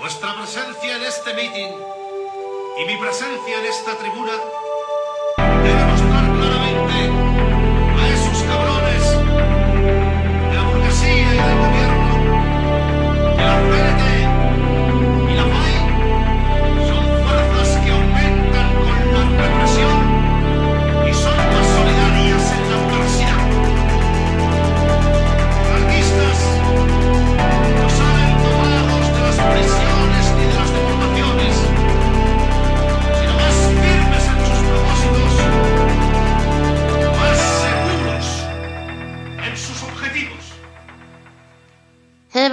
Vuestra presencia en este meeting y mi presencia en esta tribuna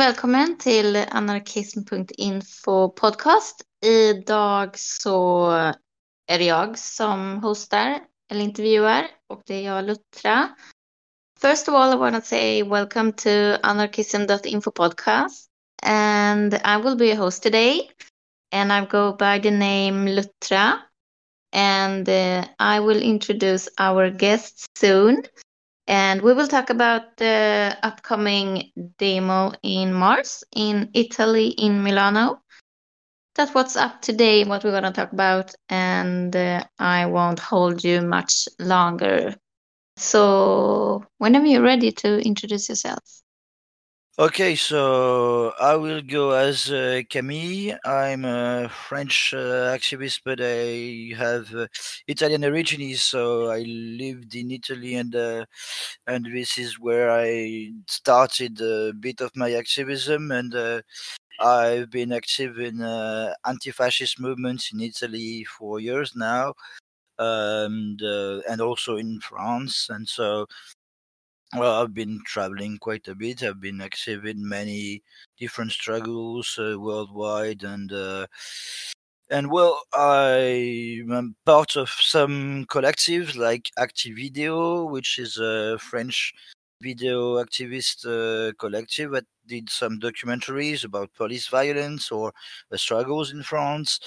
välkommen till anarkism.info podcast. Idag så är det jag som hostar eller intervjuar och det är jag Luttra. First of all, I want to say welcome to anarchism.info podcast and I will be a host today and I go by the name Luttra and uh, I will introduce our guests soon. And we will talk about the upcoming demo in Mars in Italy, in Milano. That's what's up today, what we're going to talk about, and uh, I won't hold you much longer. So, whenever you're ready to introduce yourself. Okay, so I will go as uh, Camille. I'm a French uh, activist, but I have uh, Italian origins, so I lived in Italy, and uh, and this is where I started a bit of my activism, and uh, I've been active in uh, anti-fascist movements in Italy for years now, and uh, and also in France, and so well, I've been traveling quite a bit. I've been in many different struggles uh, worldwide, and uh, and well, I am part of some collectives like Active Video, which is a French video activist uh, collective that did some documentaries about police violence or the struggles in France.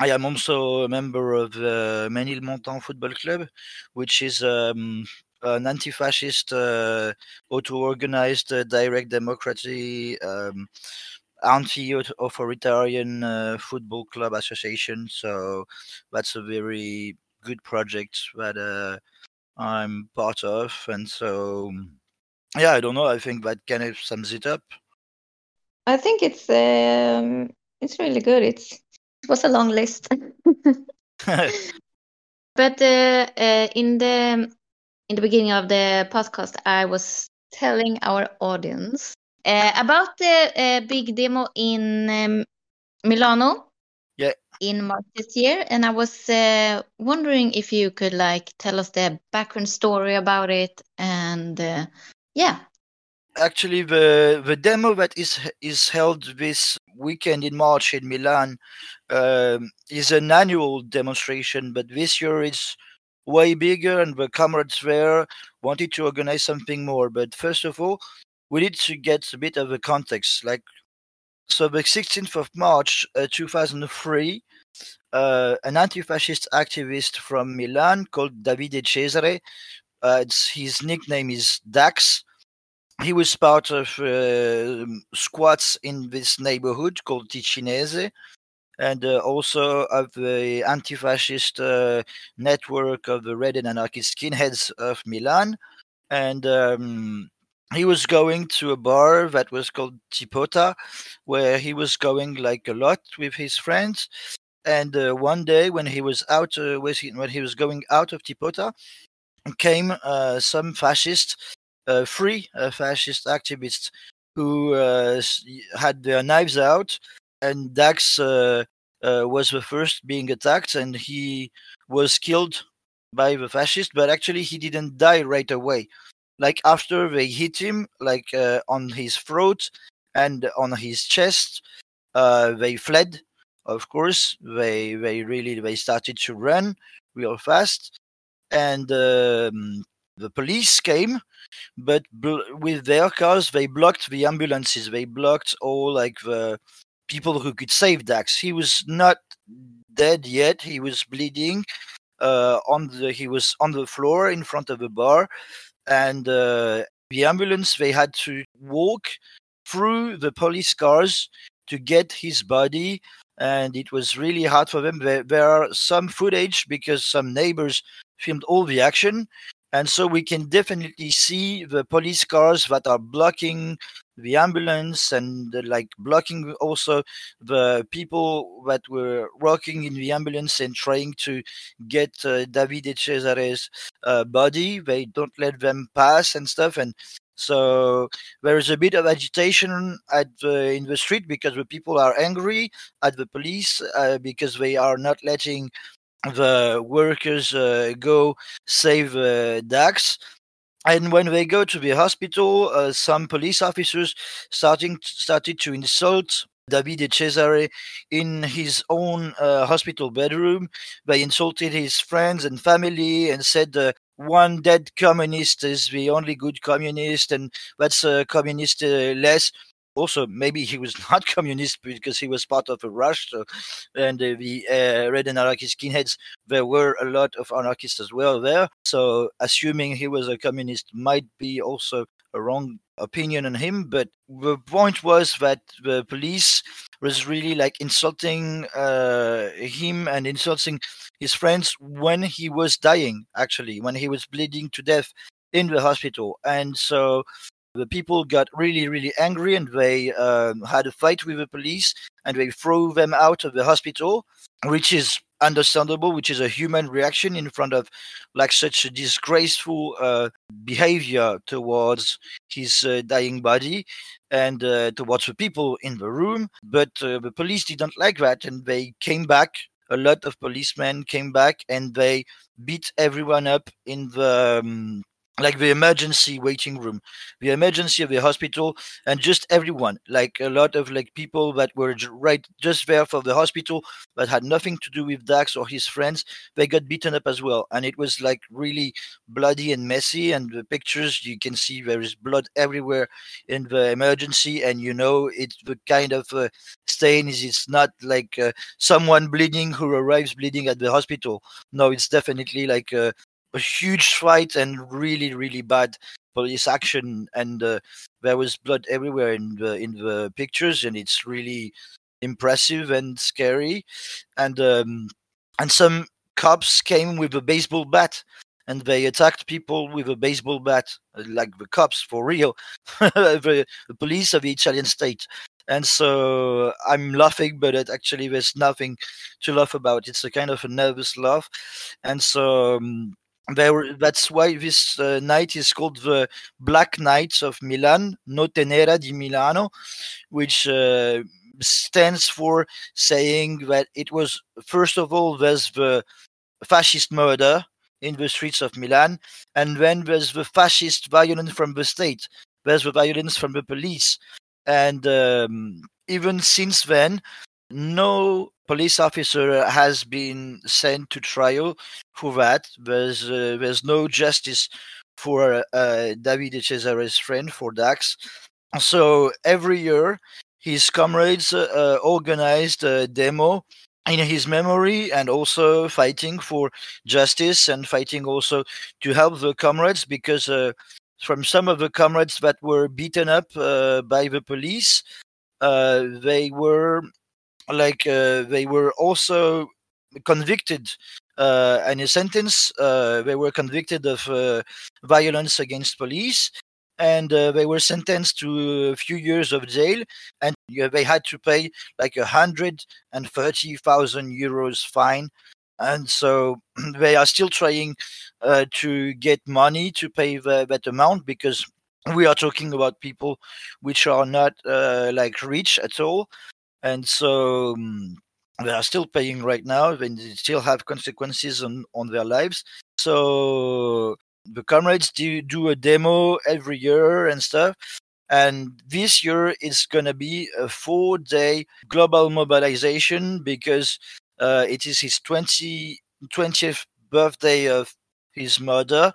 I am also a member of the Ménilmontant Football Club, which is um, an anti-fascist, uh, auto-organized, uh, direct democracy, um, anti-authoritarian uh, football club association. So that's a very good project that uh, I'm part of, and so yeah, I don't know. I think that kind of sums it up. I think it's um, it's really good. It's it was a long list, but uh, uh, in the in the beginning of the podcast, I was telling our audience uh, about the uh, big demo in um, Milano. Yeah. In March this year, and I was uh, wondering if you could like tell us the background story about it, and uh, yeah, Actually, the the demo that is is held this weekend in March in Milan um, is an annual demonstration, but this year it's way bigger, and the comrades there wanted to organize something more. But first of all, we need to get a bit of a context. Like, so the 16th of March, uh, 2003, uh, an anti-fascist activist from Milan called Davide Cesare, uh, his nickname is Dax. He was part of uh, squats in this neighborhood called Ticinese, and uh, also of the anti-fascist uh, network of the red and anarchist skinheads of Milan. And um, he was going to a bar that was called Tipota, where he was going like a lot with his friends. And uh, one day, when he was out, uh, when he- was going out of Tipota, came uh, some fascists, uh, uh, fascist activists who had their knives out, and Dax uh, uh, was the first being attacked, and he was killed by the fascist. But actually, he didn't die right away. Like after they hit him, like uh, on his throat and on his chest, uh, they fled. Of course, they they really they started to run real fast, and um, the police came but bl- with their cars they blocked the ambulances they blocked all like the people who could save dax. He was not dead yet. He was bleeding uh, on the he was on the floor in front of a bar. And uh, the ambulance they had to walk through the police cars to get his body. And it was really hard for them. There, there are some footage because some neighbors filmed all the action. And so we can definitely see the police cars that are blocking the ambulance and uh, like blocking also the people that were working in the ambulance and trying to get uh, Davide Cesare's uh, body. They don't let them pass and stuff. And so there is a bit of agitation at the, in the street because the people are angry at the police uh, because they are not letting the workers uh, go save uh, Dax. And when they go to the hospital, uh, some police officers starting started to insult Davide Cesare in his own uh, hospital bedroom. They insulted his friends and family and said uh, one dead communist is the only good communist, and that's a communist uh, less also maybe he was not communist because he was part of a RASH so, and uh, the uh, red anarchist skinheads there were a lot of anarchists as well there. So assuming he was a communist might be also a wrong opinion on him but the point was that the police was really like insulting uh, him and insulting his friends when he was dying actually when he was bleeding to death in the hospital. And so the people got really, really angry and they um, had a fight with the police and they threw them out of the hospital, which is understandable, which is a human reaction in front of like such a disgraceful uh, behavior towards his uh, dying body and uh, towards the people in the room. But uh, the police didn't like that and they came back. A lot of policemen came back and they beat everyone up in the um, like the emergency waiting room the emergency of the hospital and just everyone like a lot of like people that were right just there for the hospital that had nothing to do with dax or his friends they got beaten up as well. And it was like really bloody and messy and the pictures you can see there is blood everywhere in the emergency and you know it's the kind of uh, stain is it's not like uh, someone bleeding who arrives bleeding at the hospital. No it's definitely like uh, a huge fight and really really bad police action and uh, there was blood everywhere in the in the pictures and it's really impressive and scary. And um, and some cops came with a baseball bat and they attacked people with a baseball bat like the cops for real the, the police of the italian state. And so i'm laughing but it actually there's nothing to laugh about. It's a kind of a nervous laugh. And so um, that's why this uh, night is called the Black Nights of Milan, Notte Nera di Milano, which uh, stands for saying that it was first of all there's the fascist murder in the streets of Milan, and then there's the fascist violence from the state. There's the violence from the police, and um, even since then, no police officer has been sent to trial for that. There's uh, there's no justice for uh, Cesare's friend for Dax. So every year, his comrades uh, organized a demo in his memory and also fighting for justice and fighting also to help the comrades because uh, from some of the comrades that were beaten up uh, by the police, uh, they were like uh, they were also convicted uh, and a sentence uh, they were convicted of uh, violence against police and uh, they were sentenced to a few years of jail and they had to pay like a hundred and thirty thousand euros fine. And so they are still trying uh, to get money to pay the, that amount because we are talking about people which are not like rich at all and so um, they are still paying right now and they still have consequences on, on their lives. So the comrades do, do a demo every year and stuff. And this year it's going to be a four day global mobilization because uh, it is his 20, 20th birthday of his mother.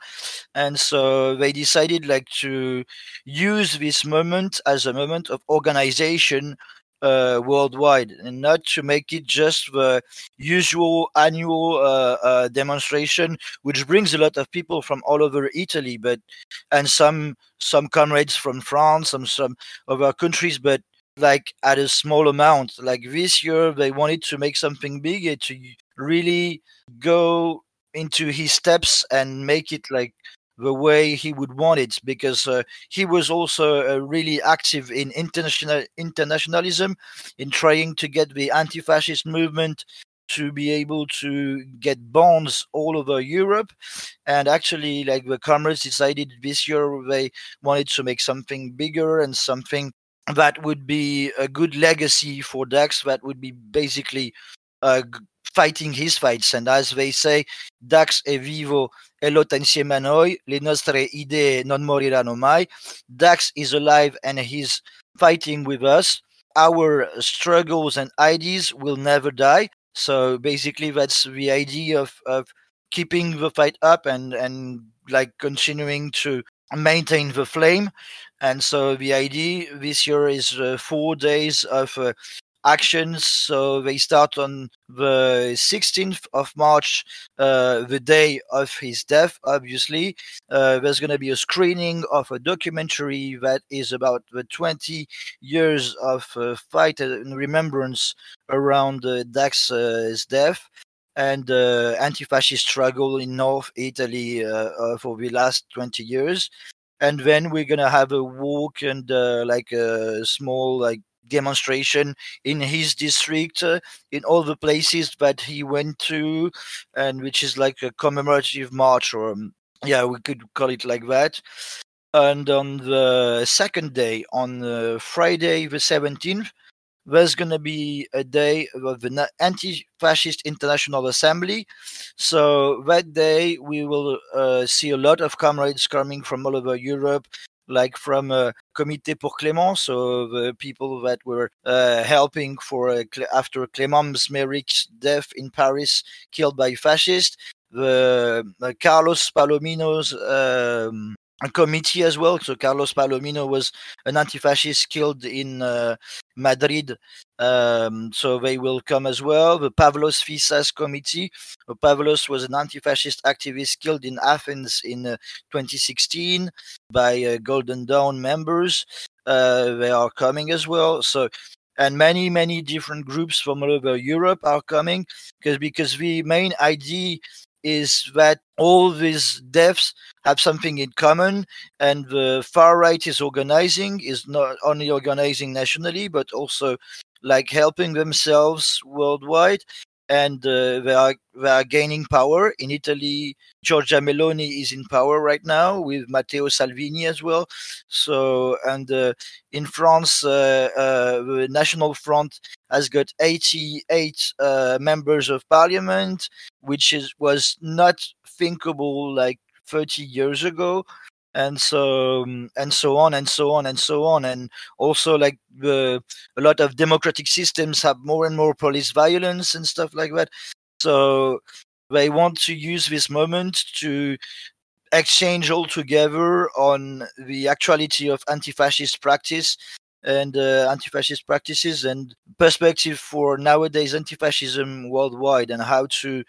And so they decided like to use this moment as a moment of organization uh, worldwide and not to make it just the usual annual uh, uh, demonstration which brings a lot of people from all over italy but and some some comrades from france some some other countries but like at a small amount. Like this year, they wanted to make something big to really go into his steps and make it like the way he would want it because uh, he was also uh, really active in international internationalism in trying to get the anti-fascist movement to be able to get bonds all over Europe. And actually, like the comrades decided this year they wanted to make something bigger and something that would be a good legacy for Dax, that would be basically uh, fighting his fights. And as they say, Dax è vivo e lotta insieme a noi, le nostre idee non moriranno mai. Dax is alive and he's fighting with us. Our struggles and ideas will never die. So basically, that's the idea of, of keeping the fight up and, and like continuing to maintain the flame. And so the idea this year is uh, four days of uh, actions. So they start on the 16th of March, uh, the day of his death, obviously. Uh, there's going to be a screening of a documentary that is about the 20 years of uh, fight and remembrance around uh, Dax's death and uh, anti-fascist struggle in North Italy uh, for the last 20 years. And then we're gonna have a walk and like a small like demonstration in his district, uh, in all the places that he went to, and which is like a commemorative march, or um, yeah, we could call it like that. And on the second day, on uh, Friday the 17th, there's going to be a day of the Anti-Fascist International Assembly. So that day we will uh, see a lot of comrades coming from all over Europe, like from uh, Comité pour Clément, so the people that were uh, helping for uh, after Clément Méric's death in Paris, killed by fascists. The uh, Carlos Palomino's um, committee as well. So Carlos Palomino was an anti-fascist killed in uh, Madrid. Um, so they will come as well. The Pavlos Fyssas committee. Pavlos was an anti-fascist activist killed in Athens in uh, 2016 by uh, Golden Dawn members. Uh, they are coming as well. So and many many different groups from all over Europe are coming because because the main idea is that all these deaths have something in common and the far right is organizing is not only organizing nationally but also like helping themselves worldwide and uh, they are they are gaining power in Italy. Giorgia Meloni is in power right now with Matteo Salvini as well. So and uh, in France, uh, uh the National Front has got 88 uh, members of parliament, which is was not thinkable like 30 years ago and so um, and so on and so on and so on. And also like a lot of democratic systems have more and more police violence and stuff like that. So they want to use this moment to exchange all together on the actuality of anti-fascist practice and uh, anti-fascist practices and perspective for nowadays anti-fascism worldwide and how to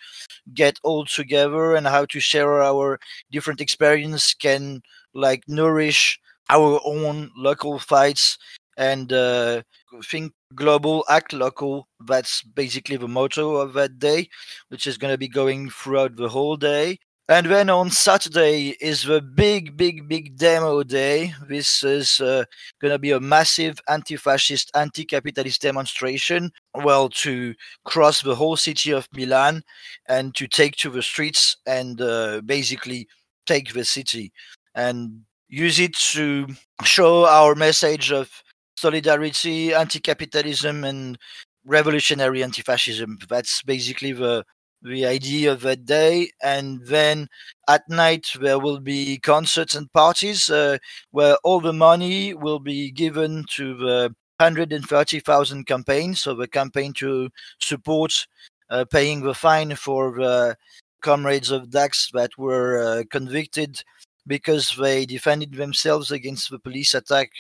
get all together and how to share our different experience can like nourish our own local fights and uh, think global act local. That's basically the motto of that day which is going to be going throughout the whole day and then on Saturday is the big, big, big demo day. This is uh, going to be a massive anti fascist, anti capitalist demonstration. Well, to cross the whole city of Milan and to take to the streets and uh, basically take the city and use it to show our message of solidarity, anti capitalism, and revolutionary anti fascism. That's basically the the idea of that day. And then at night, there will be concerts and parties uh, where all the money will be given to the 130,000 campaign. So the campaign to support uh, paying the fine for the comrades of Dax that were uh, convicted because they defended themselves against the police attack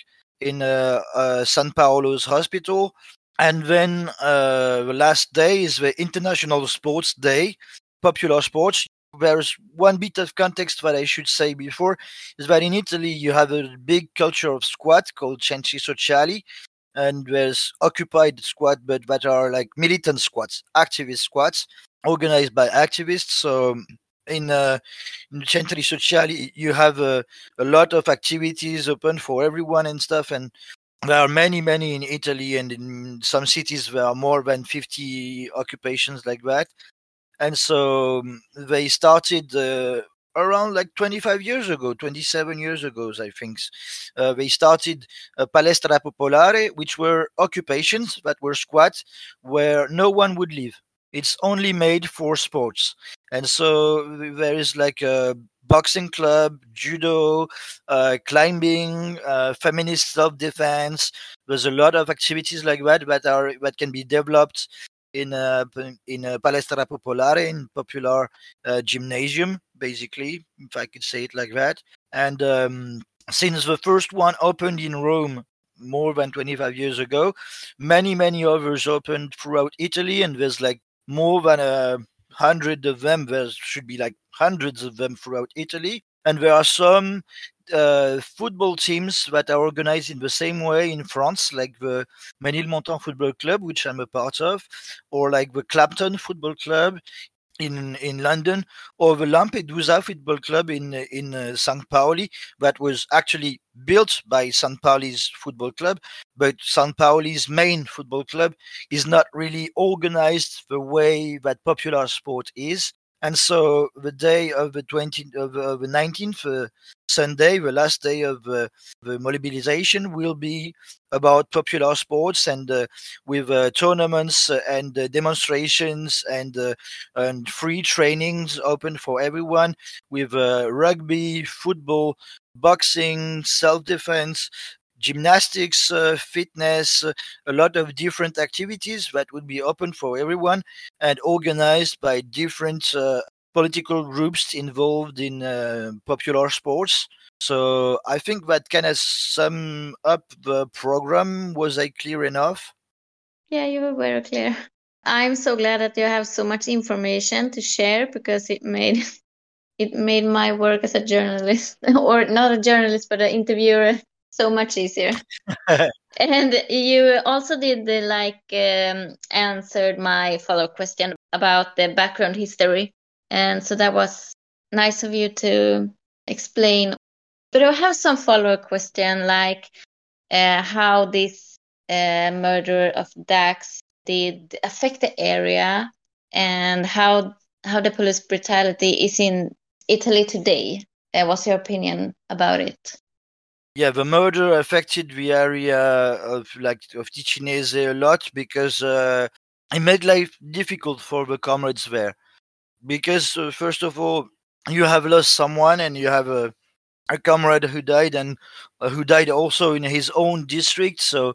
in uh, uh, San Paolo's hospital. And then uh, the last day is the International Sports Day, popular sports. There's one bit of context that I should say before is that in Italy you have a big culture of squat called Centri Sociali. and there's occupied squad, but that are like militant squats, activist squats organized by activists. So in uh, in Centri Sociali, you have a lot of activities open for everyone and stuff, and there are many, many in Italy, and in some cities there are more than 50 occupations like that. And so um, they started uh, around like 25 years ago, 27 years ago, I think. Uh, they started uh, Palestra Popolare, which were occupations that were squats where no one would live. It's only made for sports. And so there is like a boxing club, judo, uh, climbing, uh, feminist self-defense. There's a lot of activities like that that are that can be developed in a in a palestra popolare, in popular uh, gymnasium, basically, if I could say it like that. And um, since the first one opened in Rome more than 25 years ago, many many others opened throughout Italy, and there's like more than a hundred of them. There should be like hundreds of them throughout Italy. And there are some uh, football teams that are organized in the same way in France, like the Ménilmontant Football Club, which I'm a part of, or like the Clapton Football Club in in London, or the Lampedusa Football Club in in uh, St. Pauli, that was actually built by St. Pauli's football club, but St. Pauli's main football club is not really organized the way that popular sport is. And so the day of the 20th of uh, the 19th uh, Sunday, the last day of uh, the mobilization, will be about popular sports and with tournaments and demonstrations and and free trainings open for everyone with rugby, football, boxing, self-defense, gymnastics, uh, fitness, a lot of different activities that would be open for everyone and organized by different uh, political groups involved in uh, popular sports. So I think that kind of sum up the program. Was I clear enough? Yeah, you were very clear. I'm so glad that you have so much information to share because it made it made my work as a journalist or not a journalist but an interviewer so much easier. and you also did the like um, answered my follow up question about the background history, and so that was nice of you to explain. But I have some follow up question like uh, how this uh, murder of Dax did affect the area and how how the police brutality is in Italy today. Uh, what's your opinion about it? Yeah, the murder affected the area of like of Ticinese a lot because uh, it made life difficult for the comrades there. Because uh, first of all, you have lost someone, and you have a a comrade who died, and uh, who died also in his own district. So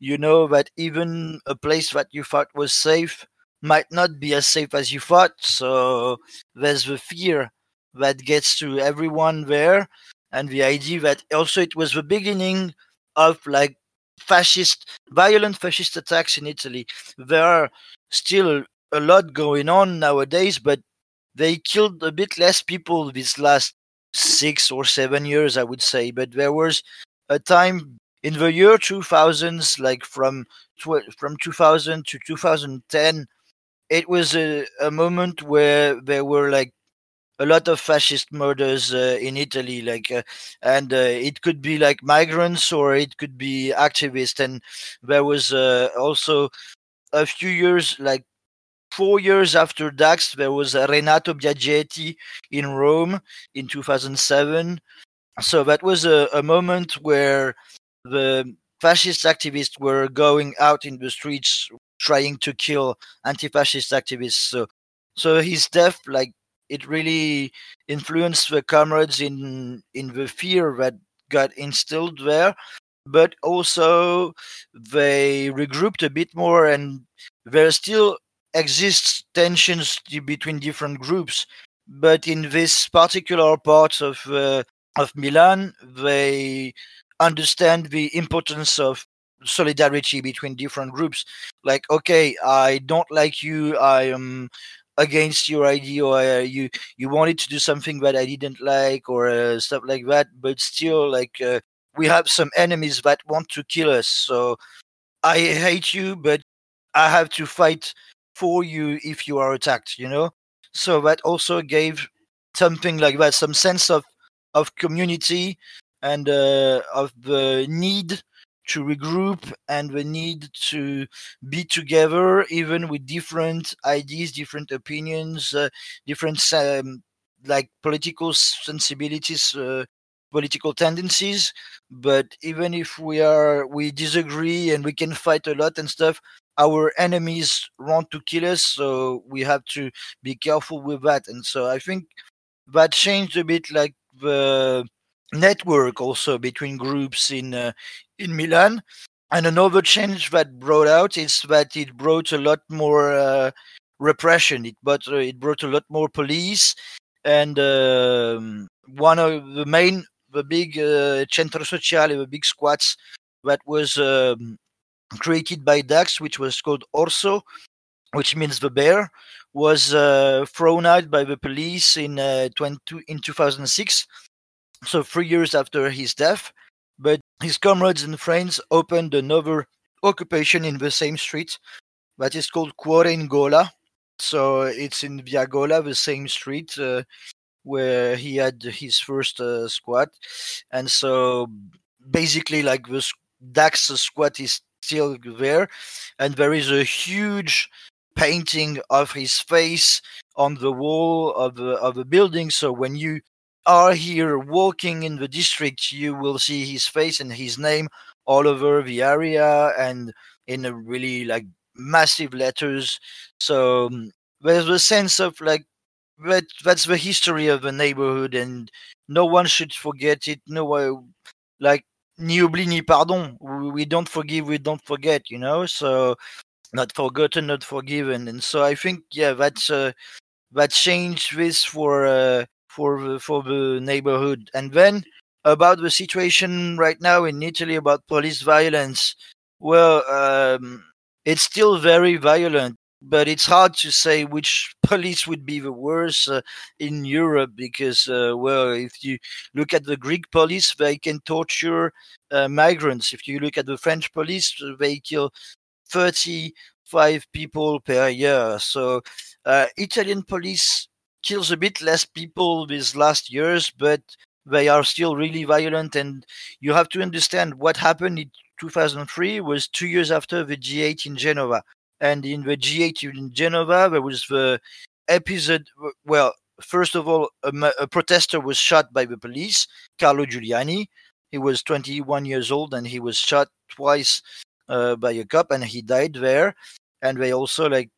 you know that even a place that you thought was safe might not be as safe as you thought. So there's the fear that gets to everyone there and the idea that also it was the beginning of like fascist, violent fascist attacks in Italy. There are still a lot going on nowadays, but they killed a bit less people these last six or seven years, I would say. But there was a time in the year 2000s, like from tw- from 2000 to 2010, it was a, a moment where there were like a lot of fascist murders uh, in Italy, like, uh, and uh, it could be like migrants or it could be activists. And there was uh, also a few years, like four years after Dax, there was Renato Biagetti in Rome in 2007. So that was a, a moment where the fascist activists were going out in the streets trying to kill anti-fascist activists. So, so his death, like it really influenced the comrades in in the fear that got instilled there but also they regrouped a bit more and there still exists tensions between different groups. But in this particular part of uh, of Milan they understand the importance of solidarity between different groups. Like okay i don't like you i am against your idea or uh, you you wanted to do something that I didn't like or uh, stuff like that but still like uh, we have some enemies that want to kill us so I hate you, but I have to fight for you if you are attacked, you know? So that also gave something like that, some sense of, of community and uh, of the need to regroup and the need to be together, even with different ideas, different opinions, uh, different um, like political sensibilities, uh, political tendencies. But even if we are we disagree and we can fight a lot and stuff, our enemies want to kill us, so we have to be careful with that. And so I think that changed a bit, like the network also between groups in uh, in Milan. And another change that brought out is that it brought a lot more uh, repression. It brought uh, it brought a lot more police, and um, one of the main, the big uh, centro sociale, the big squats that was um, created by Dax, which was called Orso, which means the bear, was uh, thrown out by the police in uh, 20, in 2006 so three years after his death. But his comrades and friends opened another occupation in the same street that is called Cuore in Gola. So it's in Via Gola, the same street uh, where he had his first uh, squat. And so basically, like the Dax squat is still there, and there is a huge painting of his face on the wall of the of the building. So when you are here walking in the district, you will see his face and his name all over the area and in a really like massive letters. So um, there's a sense of like that that's the history of the neighborhood and no one should forget it. No one like ni oubli ni pardon. We don't forgive, we don't forget, you know. So not forgotten, not forgiven. And so I think yeah, that's uh, that changed this for uh, for the, for the neighborhood. And then about the situation right now in Italy about police violence. Well, um, it's still very violent, but it's hard to say which police would be the worst uh, in Europe because, uh, well, if you look at the Greek police, they can torture uh, migrants. If you look at the French police, they kill 35 people per year. So, uh, Italian police kills a bit less people these last years, but they are still really violent. And you have to understand what happened in 2003 was two years after the G8 in Genova. And in the G8 in Genova, there was the episode. Well, first of all, a, a protester was shot by the police, Carlo Giuliani. He was 21 years old and he was shot twice uh, by a cop and he died there. And they also like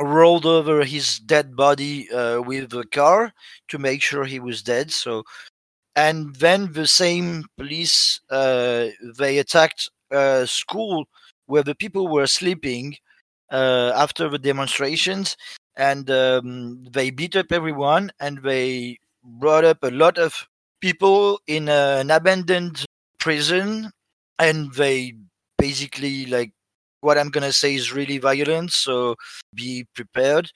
rolled over his dead body uh, with a car to make sure he was dead. So, and then the same police uh, they attacked a school where the people were sleeping uh, after the demonstrations, and um, they beat up everyone and they brought up a lot of people in an abandoned prison, and they basically like what I'm gonna say is really violent, so be prepared.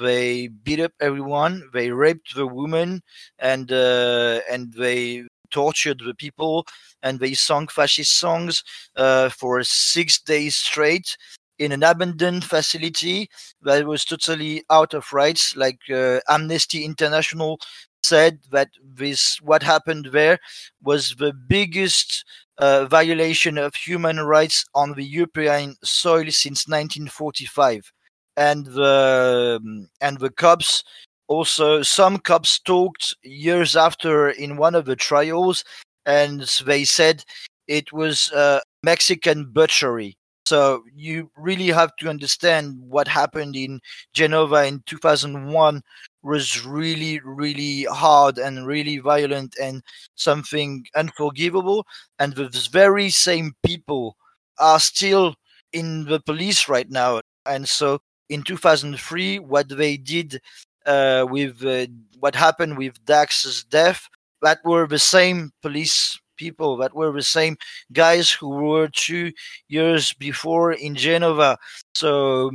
They beat up everyone. They raped the woman, and uh, and they tortured the people, and they sung fascist songs uh, for six days straight in an abandoned facility that was totally out of rights. Like uh, Amnesty International said that this what happened there was the biggest uh, violation of human rights on the European soil since 1945, and the um, and the cops also some cops talked years after in one of the trials, and they said it was a Mexican butchery. So you really have to understand what happened in Genova in 2001 was really, really hard and really violent and something unforgivable. And the very same people are still in the police right now. And so in 2003, what they did uh, with uh, what happened with Dax's death, that were the same police people that were the same guys who were two years before in Genova. So,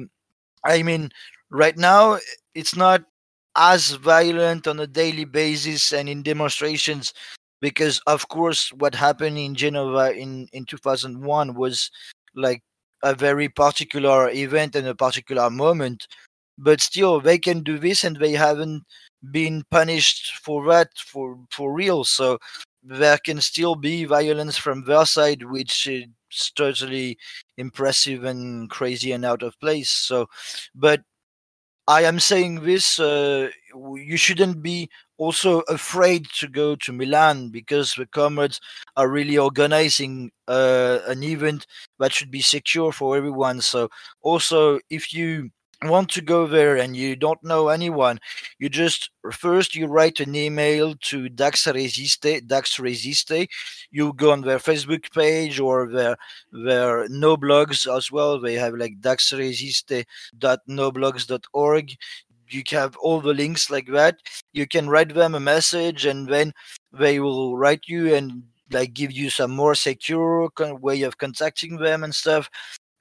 I mean, right now it's not as violent on a daily basis and in demonstrations because of course what happened in genova in in 2001 was like a very particular event and a particular moment, but still they can do this and they haven't been punished for that for for real. So there can still be violence from their side, which is totally impressive and crazy and out of place. So, but I am saying this, uh, you shouldn't be also afraid to go to Milan because the comrades are really organizing uh, an event that should be secure for everyone. So, also, if you want to go there and you don't know anyone, you just first you write an email to Dax Resiste, Dax Resiste. You go on their Facebook page or their their no blogs as well. They have like daxresiste.noblogs.org. You have all the links like that. You can write them a message and then they will write you and like give you some more secure way of contacting them and stuff.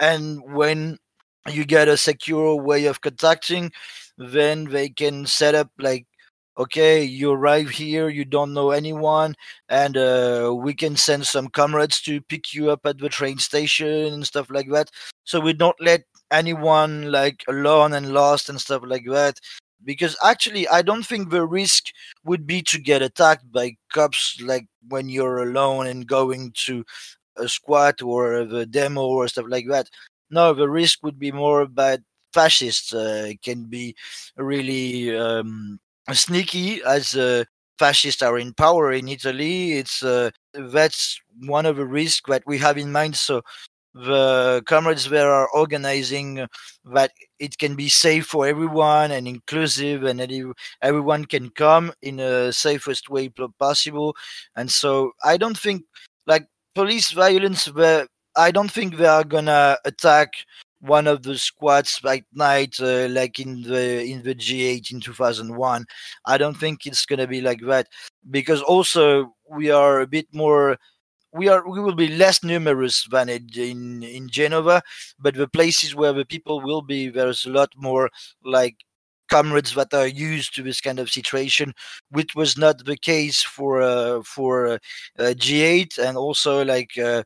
And when you get a secure way of contacting then they can set up like okay you arrive here you don't know anyone and uh, we can send some comrades to pick you up at the train station and stuff like that. So we don't let anyone like alone and lost and stuff like that because actually i don't think the risk would be to get attacked by cops like when you're alone and going to a squat or the demo or stuff like that no, the risk would be more that fascists uh, can be really um, sneaky as uh, fascists are in power in Italy. It's uh, that's one of the risks that we have in mind. So the comrades there are organizing that it can be safe for everyone and inclusive and everyone can come in a safest way possible and so i don't think like police violence where I don't think they are gonna attack one of the squads at night, uh, like in the in the G8 in 2001. I don't think it's gonna be like that because also we are a bit more. We are we will be less numerous than it in in Genova, but the places where the people will be, there's a lot more like comrades that are used to this kind of situation, which was not the case for uh, for uh, G8 and also like uh,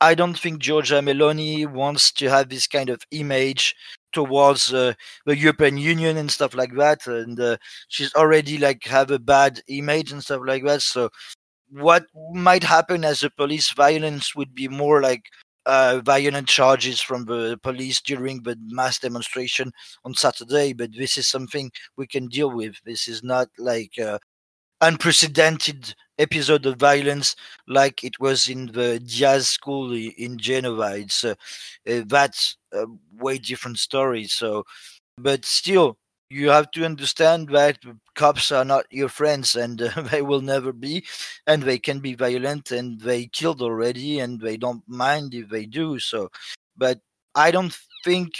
I don't think Giorgia Meloni wants to have this kind of image towards uh, the European Union and stuff like that, and uh, she's already like have a bad image and stuff like that. So, what might happen as a police violence would be more like uh, violent charges from the police during the mass demonstration on Saturday. But this is something we can deal with. This is not like uh, unprecedented episode of violence like it was in the Diaz school in Genova. It's uh, that's a way different story. So, but still, you have to understand that cops are not your friends and uh, they will never be and they can be violent and they killed already and they don't mind if they do so but i don't think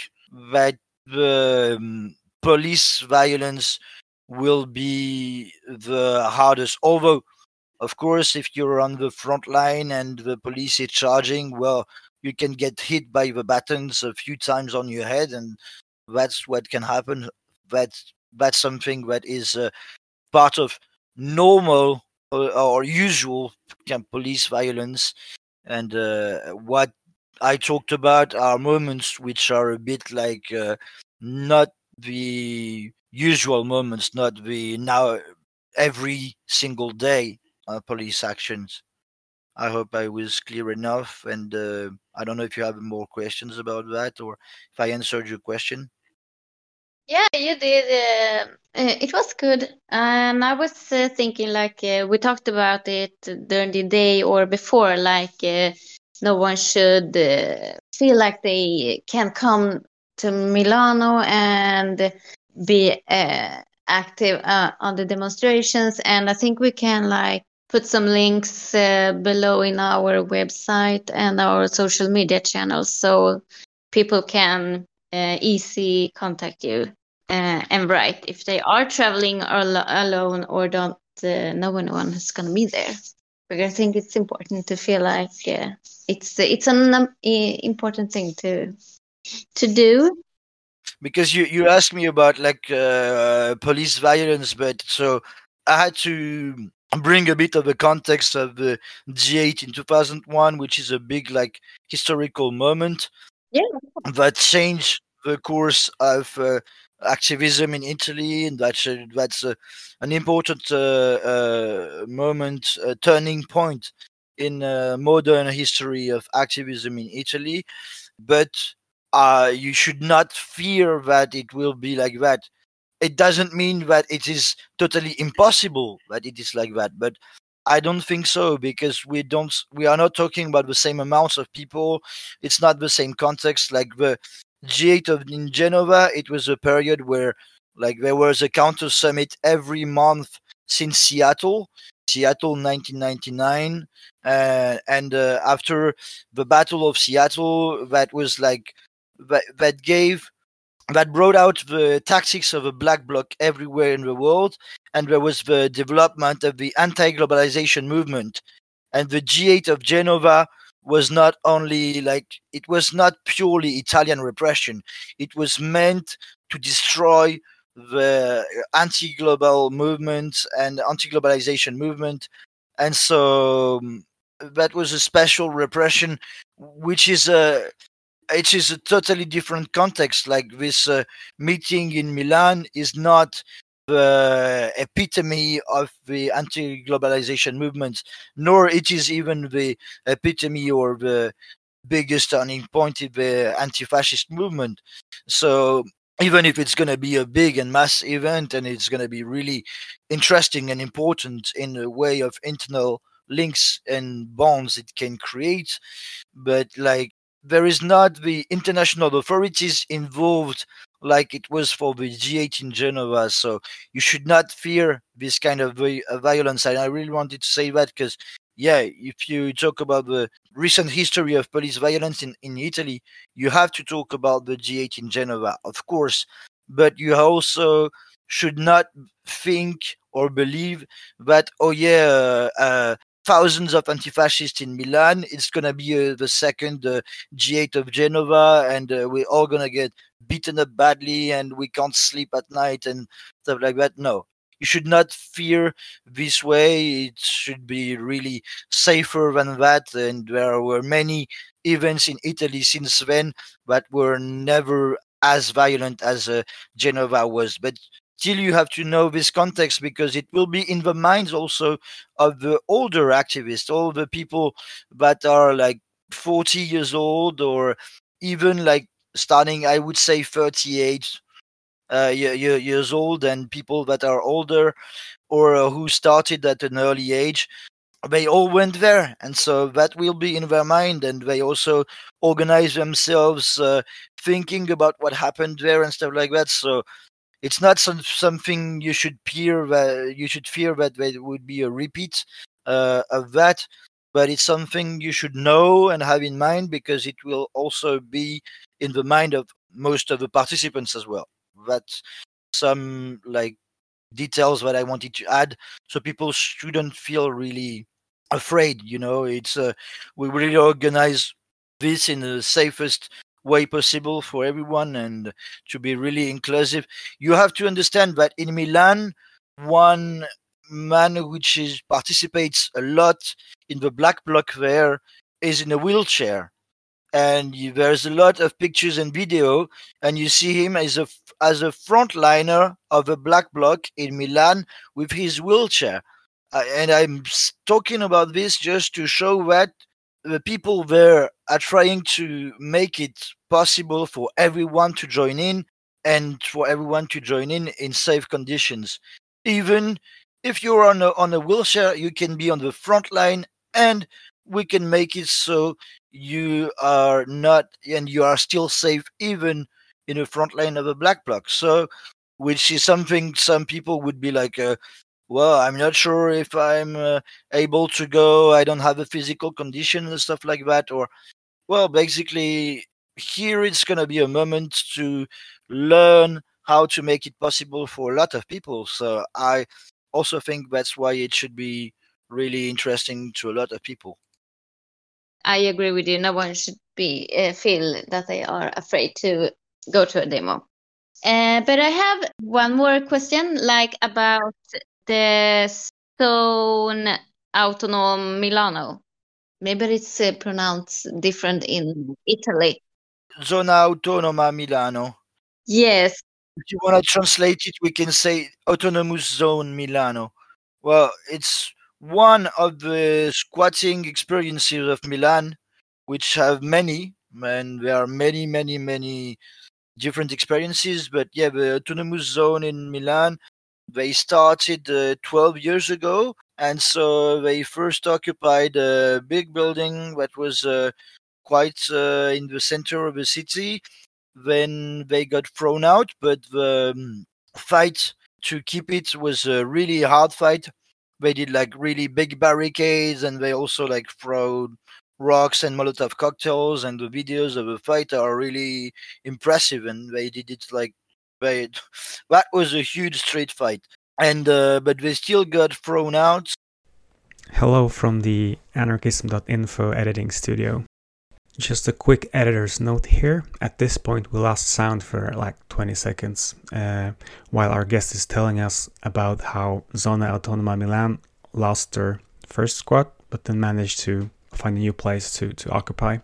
that the um, police violence will be the hardest although of course, if you're on the front line and the police is charging, well, you can get hit by the batons a few times on your head, and that's what can happen. That's that's something that is uh, part of normal or, or usual police violence. And uh, what I talked about are moments which are a bit like uh, not the usual moments, not the now every single day uh, police actions. I hope I was clear enough, and uh, I don't know if you have more questions about that or if I answered your question. Yeah, you did. Uh, uh it was good, and I was uh, thinking like uh, we talked about it during the day or before, like no one should feel like they can come to Milano and be active on the demonstrations, and I think we can like put some links uh, below in our website and our social media channels so people can uh, easy contact you uh, and write if they are traveling al- alone or don't uh, know anyone who's going to be there. Because I think it's important to feel like uh, it's it's an um, important thing to to do. Because you you asked me about like uh, police violence, but so I had to bring a bit of the context of the G8 in 2001, which is a big like historical moment. Yeah. that changed the course of uh, activism in Italy, and that's uh, that's uh, an important uh, uh, moment, a turning point in uh, modern history of activism in Italy. But uh, you should not fear that it will be like that. It doesn't mean that it is totally impossible that it is like that, but I don't think so because we don't we are not talking about the same amounts of people. It's not the same context. Like the G8 of in Genova, it was a period where like there was a counter summit every month since Seattle, Seattle 1999, uh, and uh, after the Battle of Seattle, that was like that that gave that brought out the tactics of a black bloc everywhere in the world, and there was the development of the anti-globalization movement, and the G8 of Genova was not only like it was not purely Italian repression. It was meant to destroy the anti-global movement and anti-globalization movement, and so um, that was a special repression, which is a it is a totally different context. Like this uh, meeting in Milan is not the epitome of the anti-globalization movement, nor it is even the epitome or the biggest turning point in the anti-fascist movement. So even if it's going to be a big and mass event and it's going to be really interesting and important in the way of internal links and bonds it can create but like there is not the international authorities involved like it was for the G8 in Genova. So you should not fear this kind of violence. And I really wanted to say that because, yeah, if you talk about the recent history of police violence in, in Italy, you have to talk about the G8 in Genova, of course. But you also should not think or believe that, oh, yeah, uh, thousands of anti-fascists in Milan. It's gonna be uh, the second uh, G8 of Genova, and uh, we're all gonna get beaten up badly, and we can't sleep at night and stuff like that. No, you should not fear this way. It should be really safer than that. And there were many events in Italy since then that were never as violent as uh, Genova was. But still you have to know this context because it will be in the minds also of the older activists, all the people that are like 40 years old or even like starting, I would say 38 uh, years old and people that are older or uh, who started at an early age they all went there. And so that will be in their mind and they also organize themselves uh, thinking about what happened there and stuff like that. So it's not some, something you should fear that you should fear that there would be a repeat uh, of that but it's something you should know and have in mind because it will also be in the mind of most of the participants as well. That's some like details that i wanted to add so people shouldn't feel really afraid you know? It's uh, we really organize this in the safest way possible for everyone and to be really inclusive. You have to understand that in Milan, one man which is participates a lot in the black block there is in a wheelchair and you, there's a lot of pictures and video and you see him as a as a frontliner of a black block in Milan with his wheelchair uh, and I'm talking about this just to show that the people there are trying to make it possible for everyone to join in and for everyone to join in in safe conditions. Even if you're on a, on a wheelchair, you can be on the front line and we can make it so you are not and you are still safe even in the front line of a black bloc. So, which is something some people would be like, uh, well, I'm not sure if I'm uh, able to go. I don't have a physical condition and stuff like that. Or, well, basically, here it's going to be a moment to learn how to make it possible for a lot of people. So I also think that's why it should be really interesting to a lot of people. I agree with you. No one should be uh, feel that they are afraid to go to a demo. Uh, but I have one more question, like about the Zone Autonom Milano. Maybe it's uh, pronounced different in Italy. Zona Autonoma Milano. Yes. If you want to translate it, we can say Autonomous Zone Milano. Well, it's one of the squatting experiences of Milan, which have many, and there are many, many, many different experiences. But yeah, the autonomous zone in Milan, they started uh, 12 years ago, and so they first occupied a big building that was uh, quite uh, in the center of the city. Then they got thrown out, but the um, fight to keep it was a really hard fight they did like really big barricades and they also like throw rocks and molotov cocktails and the videos of the fight are really impressive and they did it like they that was a huge street fight and uh, but they still got thrown out hello from the anarkism.info editing studio just a quick editor's note here. At this point, we lost sound for like 20 seconds uh, while our guest is telling us about how Zona Autonoma Milan lost their first squat, but then managed to find a new place to, to occupy.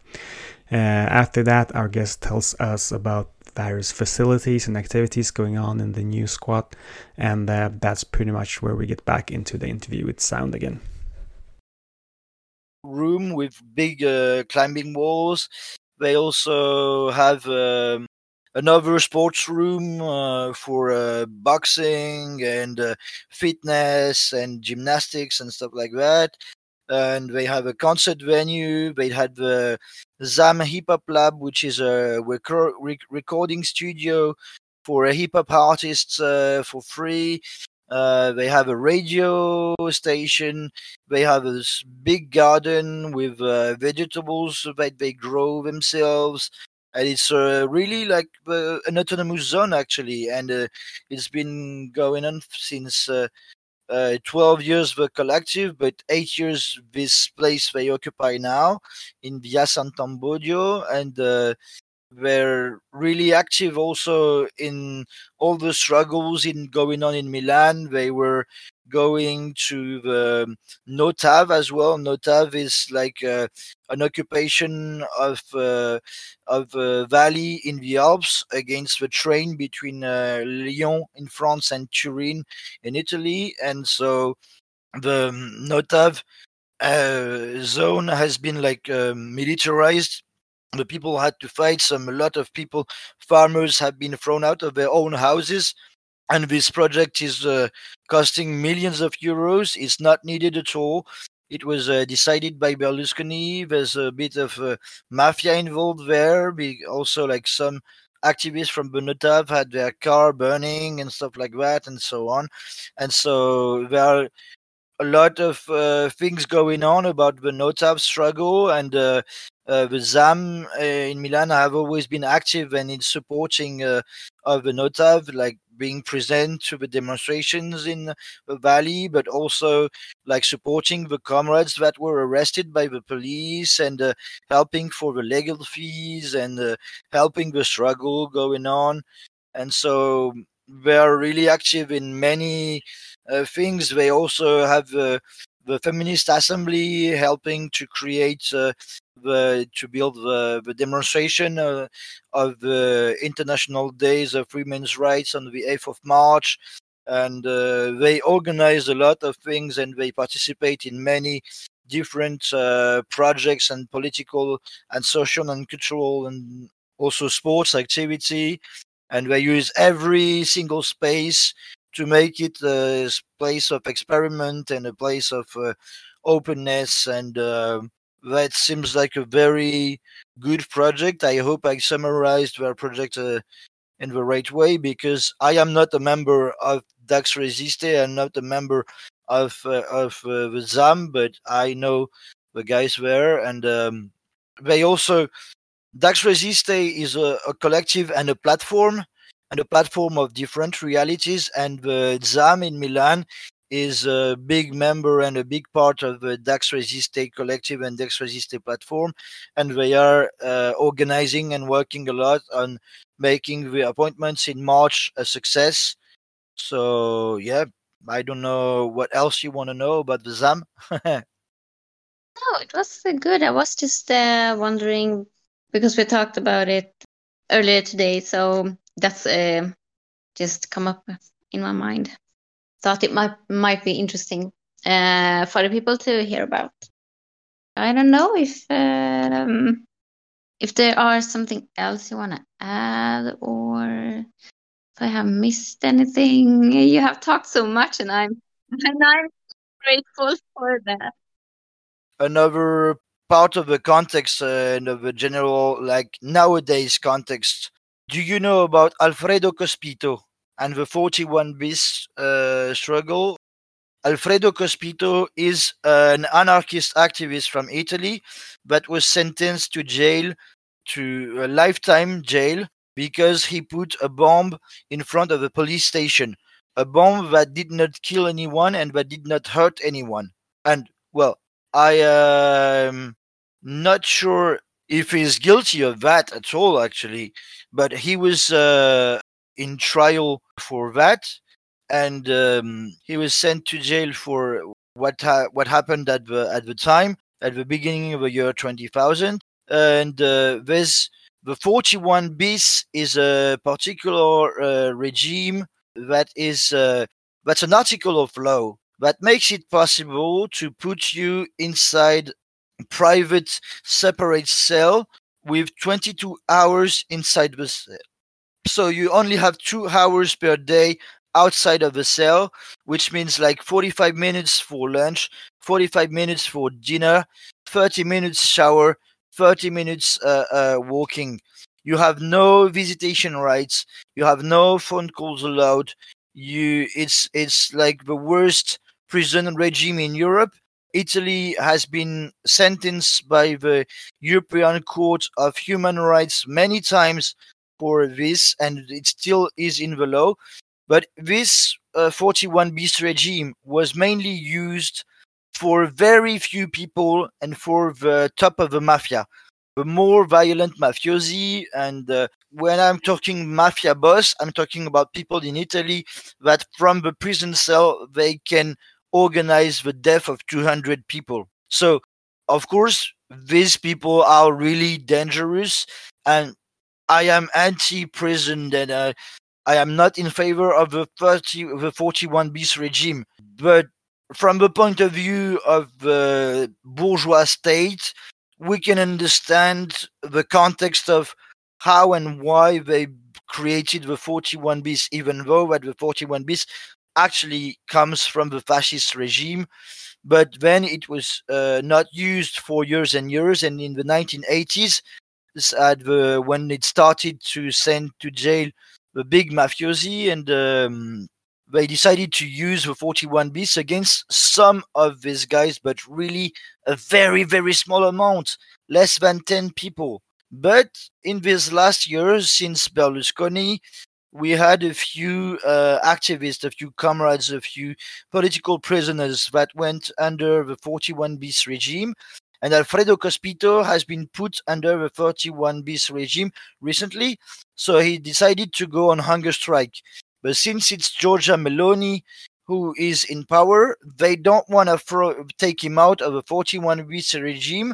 Uh, after that, our guest tells us about various facilities and activities going on in the new squat, and uh, that's pretty much where we get back into the interview with sound again room with big uh, climbing walls. They also have um, another sports room uh, for uh, boxing and uh, fitness and gymnastics and stuff like that. And they have a concert venue. They had the ZAM Hip Hop Lab, which is a rec- recording studio for hip hop artists uh, for free. Uh, they have a radio station. They have this big garden with uh, vegetables that they grow themselves. And it's uh, really like uh, an autonomous zone, actually. And uh, it's been going on since uh, 12 years, the collective, but eight years this place they occupy now in Via Sant'Abbondio. And were really active also in all the struggles in going on in Milan. They were going to the Notav as well. Notav is like uh, an occupation of uh, of a valley in the Alps against the train between uh, Lyon in France and Turin in Italy, and so the Notav uh, zone has been like uh, militarized the people had to fight. Some a lot of people farmers have been thrown out of their own houses. And this project is uh, costing millions of euros. It's not needed at all. It was uh, decided by berlusconi. There's a bit of uh, mafia involved there. Also like some activists from Notav had their car burning and stuff like that and so on. And so there are a lot of uh, things going on about the Notav struggle. And uh, uh, the ZAM uh, in Milan I have always been active and in supporting uh, of the Notav, like being present to the demonstrations in the valley, but also like supporting the comrades that were arrested by the police and uh, helping for the legal fees and uh, helping the struggle going on. And so they are really active in many uh, things. They also have the feminist assembly helping to create uh, the to build the, the demonstration uh, of the international days of women's rights on the 8th of march. And uh, they organize a lot of things and they participate in many different uh, projects and political and social and cultural and also sports activity. And they use every single space to make it a place of experiment and a place of uh, openness and uh, that seems like a very good project i hope i summarized their project uh, in the right way because i am not a member of dax resiste i'm not a member of uh, of uh, the zam but i know the guys there and um, they also dax resiste is a, a collective and a platform and a platform of different realities. And the ZAM in Milan is a big member and a big part of the Dax Resiste collective and Dax Resiste platform. And they are uh, organizing and working a lot on making the appointments in March a success. So, yeah, I don't know what else you want to know about the ZAM. no, it was good. I was just uh, wondering because we talked about it earlier today, so that's uh, just come up in my mind. Thought it might might be interesting uh, for the people to hear about. I don't know if um, if there are something else you want to add or if I have missed anything. You have talked so much, and I'm and I'm grateful for that. Another part of the context uh, and of the general, like nowadays context. Do you know about Alfredo Cospito and the 41 bis uh, struggle? Alfredo Cospito is an anarchist activist from Italy that was sentenced to jail to a lifetime jail because he put a bomb in front of a police station a bomb that did not kill anyone and that did not hurt anyone and well i am not sure if he's guilty of that at all actually but he was uh, in trial for that. And um, he was sent to jail for what ha- what happened at the at the time at the beginning of the year 20000 and uh, there's the 41 bis is a particular uh, regime that is uh, that's an article of law that makes it possible to put you inside private separate cell with 22 hours inside the cell so you only have two hours per day outside of the cell which means like 45 minutes for lunch 45 minutes for dinner 30 minutes shower 30 minutes uh, uh, walking. You have no visitation rights. You have no phone calls allowed. You, it's it's like the worst prison regime in Europe. Italy has been sentenced by the European Court of Human Rights many times for this, and it still is in the law. But this uh, 41 bis regime was mainly used for very few people and for the top of the mafia, the more violent mafiosi. And uh, when I'm talking mafia boss, I'm talking about people in Italy that from the prison cell they can organize the death of 200 people. So, of course, these people are really dangerous, and I am anti-prison and uh, I am not in favor of the 30, the 41 bis regime. But from the point of view of the bourgeois state, we can understand the context of how and why they created the 41 bis, even though that the 41 bis actually comes from the fascist regime. But then it was uh, not used for years and years, and in the 1980s, at the when it started to send to jail the big mafiosi and um, they decided to use the 41 bis against some of these guys, but really a very, very small amount, less than 10 people. But in these last years, since Berlusconi, we had a few uh, activists, a few comrades, a few political prisoners that went under the 41 bis regime. And Alfredo Cospito has been put under the 41 bis regime recently. So he decided to go on hunger strike. But since it's Giorgia Meloni who is in power, they don't want to take him out of the 41 bis regime.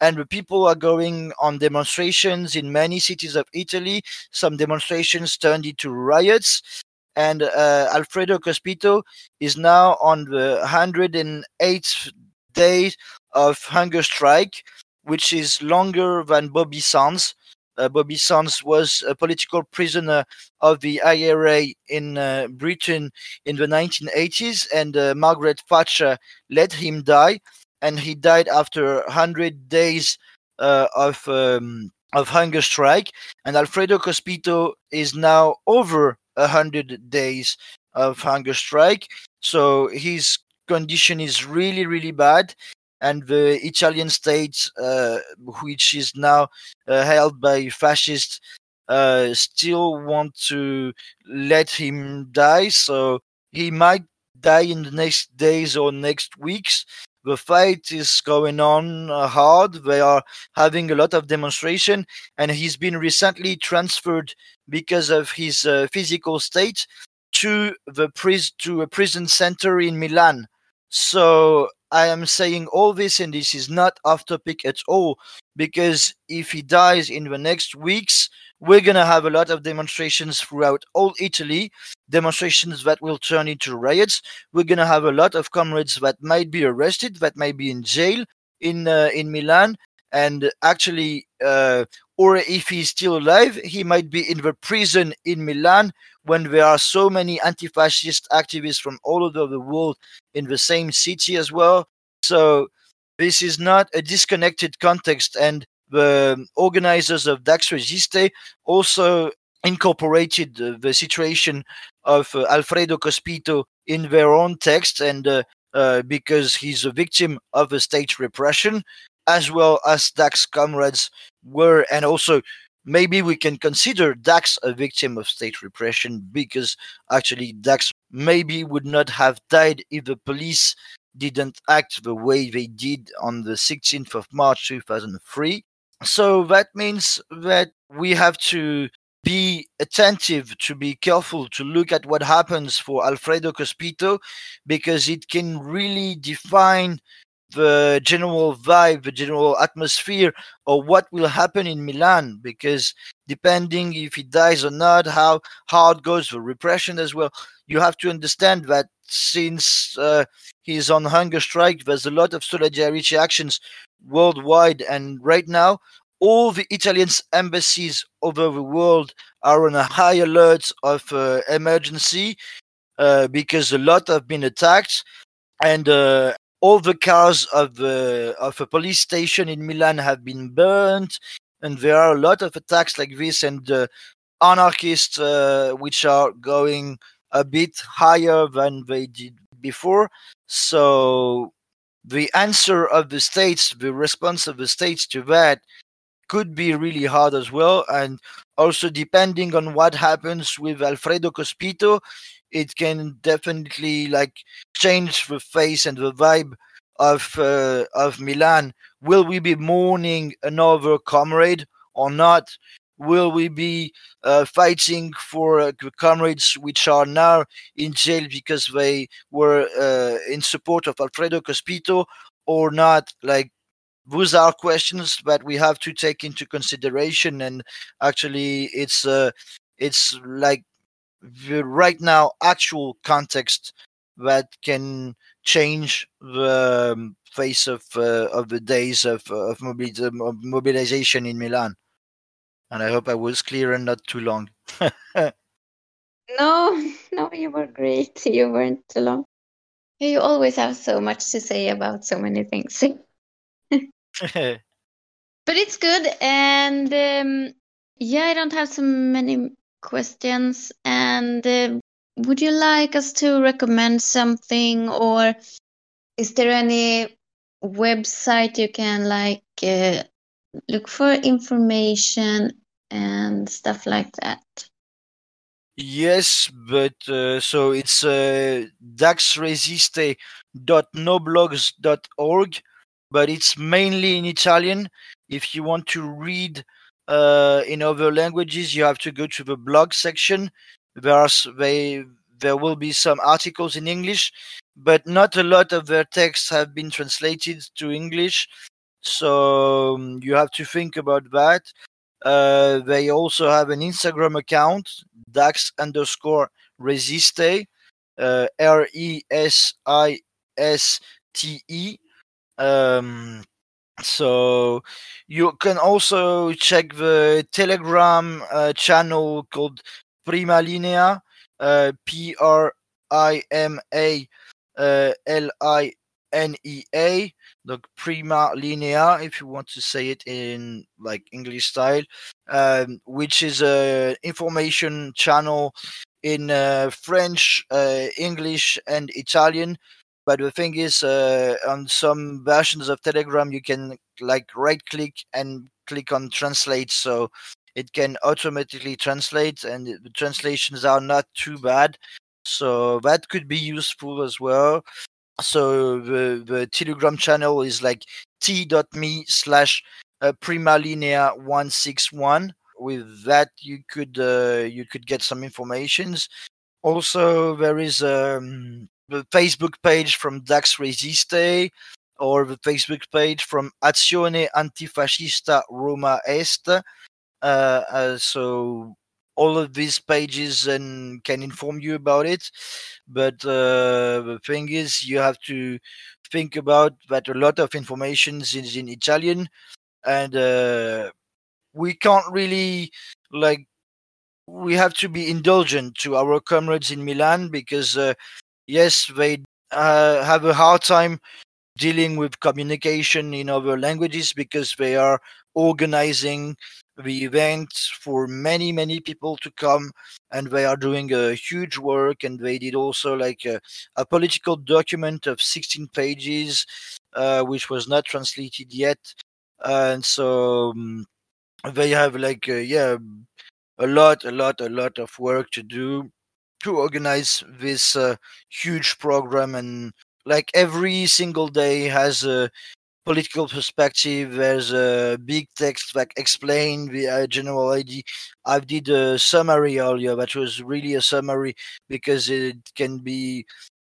And the people are going on demonstrations in many cities of Italy. Some demonstrations turned into riots. And uh, Alfredo Cospito is now on the 108th day of hunger strike, which is longer than Bobby Sands. Uh, Bobby Sands was a political prisoner of the IRA in uh, Britain in the 1980s, and uh, Margaret Thatcher let him die, and he died after 100 days uh, of um, of hunger strike. And Alfredo Cospito is now over 100 days of hunger strike, so his condition is really really bad and the Italian state, uh, which is now uh, held by fascists, uh, still want to let him die. So he might die in the next days or next weeks. The fight is going on hard. They are having a lot of demonstration, and he's been recently transferred because of his uh, physical state to the pris- to a prison center in Milan. So I am saying all this, and this is not off topic at all, because if he dies in the next weeks, we're gonna have a lot of demonstrations throughout all Italy, demonstrations that will turn into riots. We're gonna have a lot of comrades that might be arrested, that might be in jail in uh, in Milan, and actually, uh, or if he's still alive, he might be in the prison in Milan when there are so many anti-fascist activists from all over the world in the same city as well. So this is not a disconnected context, and the organizers of Dax Resiste also incorporated uh, the situation of uh, Alfredo Cospito in their own text, and uh, uh, because he's a victim of a state repression, as well as Dax comrades were, and also maybe we can consider Dax a victim of state repression because actually Dax maybe would not have died if the police didn't act the way they did on the 16th of March 2003. So that means that we have to be attentive, to be careful, to look at what happens for Alfredo Cospito because it can really define the general vibe, the general atmosphere, or what will happen in Milan. Because depending if he dies or not, how hard goes the repression as well. You have to understand that since uh, he's on hunger strike, there's a lot of solidarity actions worldwide, and right now. All the Italian embassies over the world are on a high alert of uh, emergency uh, because a lot have been attacked, and uh, all the cars of the of a police station in Milan have been burned, and there are a lot of attacks like this, and uh, anarchists uh, which are going a bit higher than they did before. So the answer of the states, the response of the states to that could be really hard as well. And also depending on what happens with Alfredo Cospito, it can definitely like change the face and the vibe of uh, of Milan. Will we be mourning another comrade or not? Will we be uh, fighting for uh, comrades which are now in jail because they were uh, in support of Alfredo Cospito or not? Like those are questions that we have to take into consideration, and actually, it's uh, it's like right now actual context that can change the um, face of uh, of the days of of, mobil- of mobilization in Milan. And I hope I was clear and not too long. No, no, you were great. You weren't too long. You always have so much to say about so many things. but it's good. And um, yeah, I don't have so many questions. And uh, would you like us to recommend something, or is there any website you can like uh, look for information and stuff like that? Yes, but uh, so it's uh, daxresiste.noblogs.org, but it's mainly in Italian. If you want to read uh, in other languages, you have to go to the blog section. There are they there will be some articles in English, but not a lot of their texts have been translated to English. So um, you have to think about that. Uh, they also have an Instagram account, Dax underscore Resiste, uh, R E S I S T E. Um, so you can also check the Telegram uh, channel called Prima Linea, uh, P R I M A uh, L I N E A the prima linea if you want to say it in like english style um, which is a information channel in uh, french uh, english and italian but the thing is uh, on some versions of telegram you can like right click and click on translate. So it can automatically translate and the translations are not too bad. So that could be useful as well. So the, the telegram channel is like t.me slash uh, prima linea 161 with that you could uh, you could get some informations. Also there is um, the Facebook page from Dax Resiste or the Facebook page from Azione Antifascista Roma Est. Uh, uh, so all of these pages and can inform you about it. But uh, the thing is, you have to think about that a lot of information is in Italian, and uh, we can't really like. We have to be indulgent to our comrades in Milan because, uh, yes, they uh, have a hard time dealing with communication in other languages because they are organizing the event for many many people to come and they are doing a huge work and they did also like a, a political document of 16 pages uh, which was not translated yet. And so um, they have like uh, yeah a lot a lot a lot of work to do to organize this uh, huge program and like every single day has a political perspective there's a big text that explain the uh, general idea. I did a summary earlier that was really a summary because it can be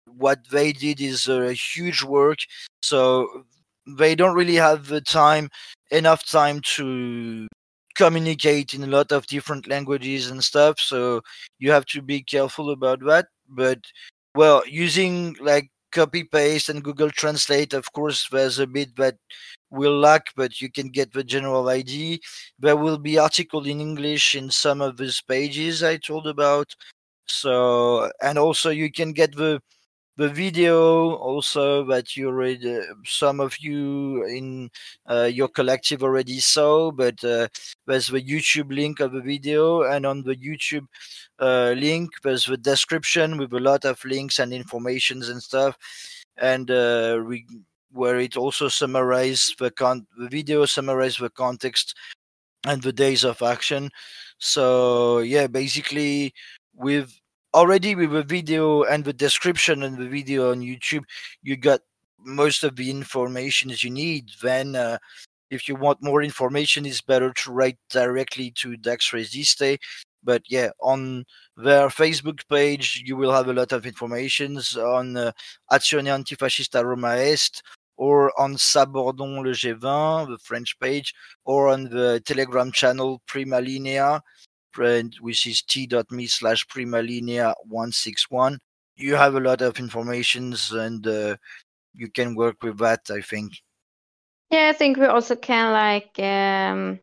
what they did is a huge work so they don't really have the time enough time to communicate in a lot of different languages and stuff so you have to be careful about that but well using like copy paste and Google Translate. Of course, there's a bit that will lack, but you can get the general idea. There will be article in English in some of these pages I told about. So, and also you can get the the video also that you already some of you in uh, your collective already saw but uh, there's the youtube link of the video and on the youtube uh, link there's the description with a lot of links and informations and stuff and uh, we, where it also summarizes the con the video summarizes the context and the days of action. So yeah basically with already with the video and the description and the video on YouTube, you got most of the information that you need. Then, uh, if you want more information, it's better to write directly to Dax Resiste. But yeah, on their Facebook page, you will have a lot of informations on uh, Azione Antifascista Roma Est or on Sabordon le G20, the French page, or on the Telegram channel Prima Linea which is t.me slash primalinea 161. You have a lot of informations and uh, you can work with that, I think. Yeah, I think we also can like um,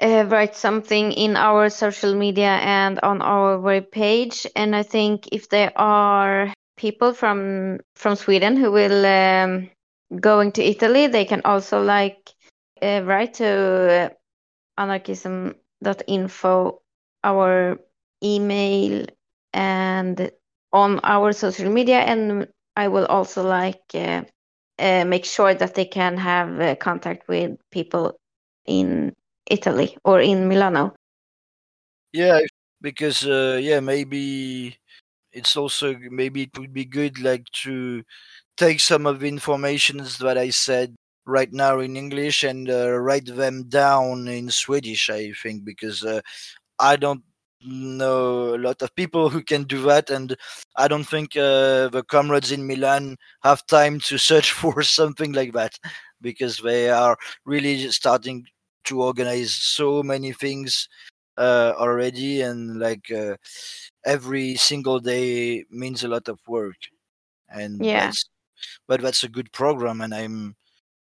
uh, write something in our social media and on our web page. And I think if there are people from from Sweden who will um, going to Italy, they can also like uh, write to uh, anarkism.info our email and on our social media and i will also like uh, uh, make sure that they can have uh, contact with people in italy or in milano. Yeah because uh, yeah maybe it's also maybe it would be good like to take some of the informations that i said right now in english and uh, write them down in swedish i think because uh, I don't know a lot of people who can do that, and I don't think uh, the comrades in Milan have time to search for something like that because they are really starting to organize so many things uh, already, and like uh, every single day means a lot of work. And yeah, that's, but that's a good program, and I'm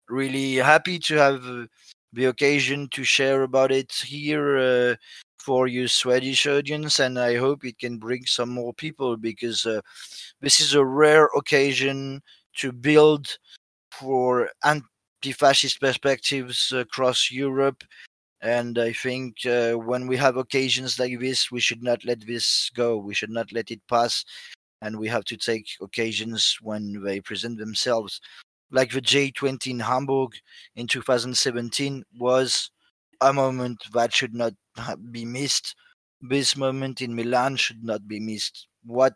really happy to have the occasion to share about it here uh, for you Swedish audience, and I hope it can bring some more people because uh, this is a rare occasion to build for anti-fascist perspectives across Europe. And I think uh, when we have occasions like this, we should not let this go. We should not let it pass, and we have to take occasions when they present themselves. Like the G20 in Hamburg in 2017 was a moment that should not be missed. This moment in Milan should not be missed. What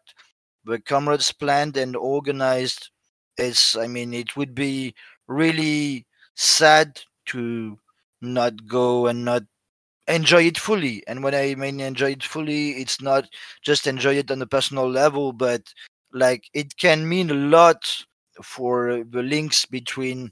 the comrades planned and organized is, I mean, it would be really sad to not go and not enjoy it fully. And when I mean enjoy it fully, it's not just enjoy it on a personal level, but like it can mean a lot for the links between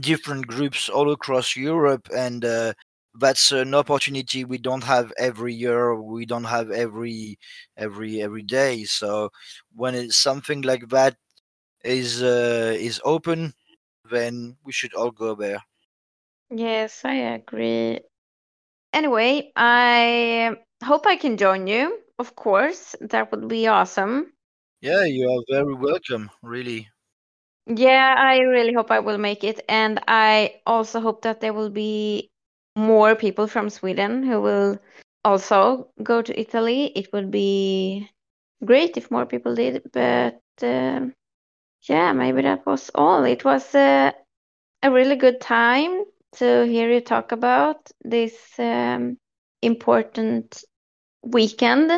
different groups all across Europe and uh, that's an opportunity we don't have every year we don't have every every every day so when it's something like that is uh, is open then we should all go there Yes, I agree. Anyway, I hope I can join you. Of course, that would be awesome. yeah you are very welcome really Yeah, I really hope I will make it. And I also hope that there will be more people from Sweden who will also go to Italy. It would be great if more people did. But uh, yeah, maybe that was all. It was uh, a really good time to hear you talk about this um, important weekend.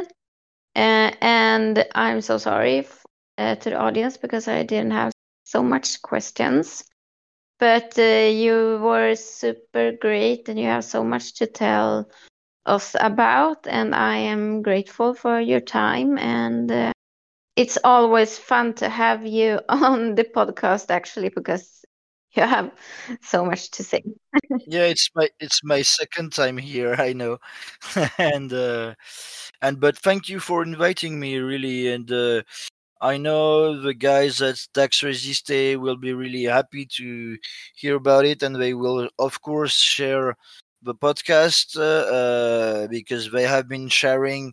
Uh, and I'm so sorry f- uh, to the audience because I didn't have so much questions. But uh, you were super great and you have so much to tell us about. And I am grateful for your time. And uh, it's always fun to have you on the podcast, actually, because you have so much to say. yeah it's my it's my second time here i know and uh and but thank you for inviting me really and uh I know the guys at Dax Resiste will be really happy to hear about it, and they will, of course, share the podcast uh, uh, because they have been sharing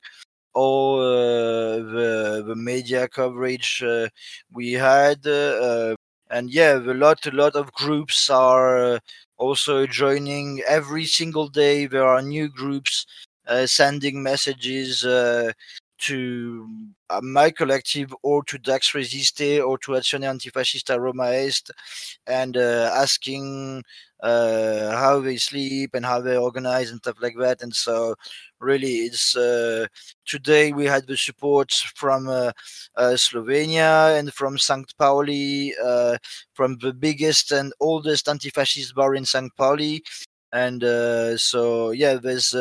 all uh, the the media coverage uh, we had, uh, and yeah, a lot a lot of groups are also joining every single day. There are new groups sending messages to uh, my collective or to Dax Resiste or to Azione Antifascista Roma Est and uh, asking uh, how they sleep and how they organize and stuff like that. And so, really, it's uh, today we had the support from uh, uh, Slovenia and from St. Pauli, from the biggest and oldest anti fascist bar in St. Pauli. And so, yeah, there's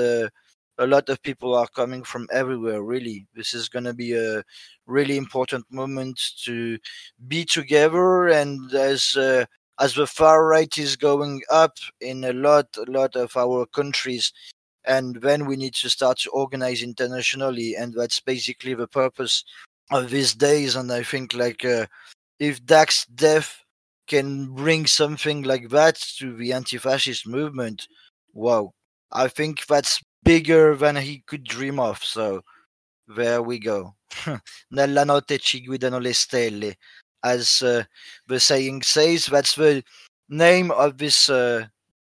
a lot of people are coming from everywhere really. This is going to be a really important moment to be together and as uh, as the far right is going up in a lot a lot of our countries and then we need to start to organize internationally and that's basically the purpose of these days and i think like uh, if dax death can bring something like that to the anti-fascist movement wow. I think that's bigger than he could dream of. So there we go. Nella notte ci guidano le stelle. As uh, the saying says, that's the name of this uh,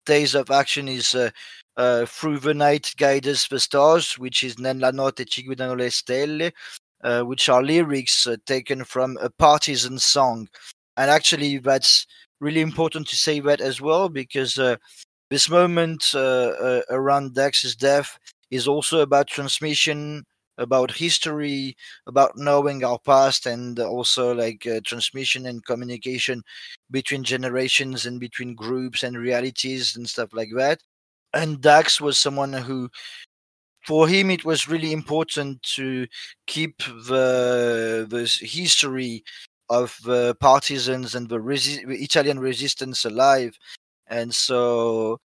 days of action is uh, uh, through the night guide us the stars, which is Nella notte ci guidano le stelle, uh, which are lyrics uh, taken from a partisan song. And actually, that's really important to say that as well because this moment uh, uh, around Dax's death is also about transmission, about history, about knowing our past, and also like uh, transmission and communication between generations and between groups and realities and stuff like that. And Dax was someone who for him it was really important to keep the the history of the partisans and the, resi- the Italian resistance alive and so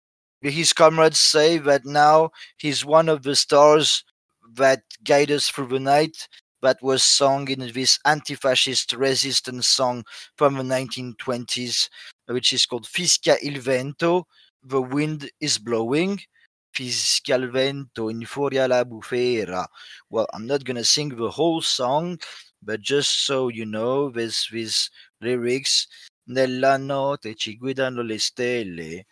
his comrades say that now he's one of the stars that guide us through the night that was sung in this anti-fascist resistance song from the 1920s which is called Fischia il vento the wind is blowing. Fischia il vento in furia la bufera. Well i'm not going to sing the whole song but just so you know there's these lyrics Nella notte ci guidano le stelle,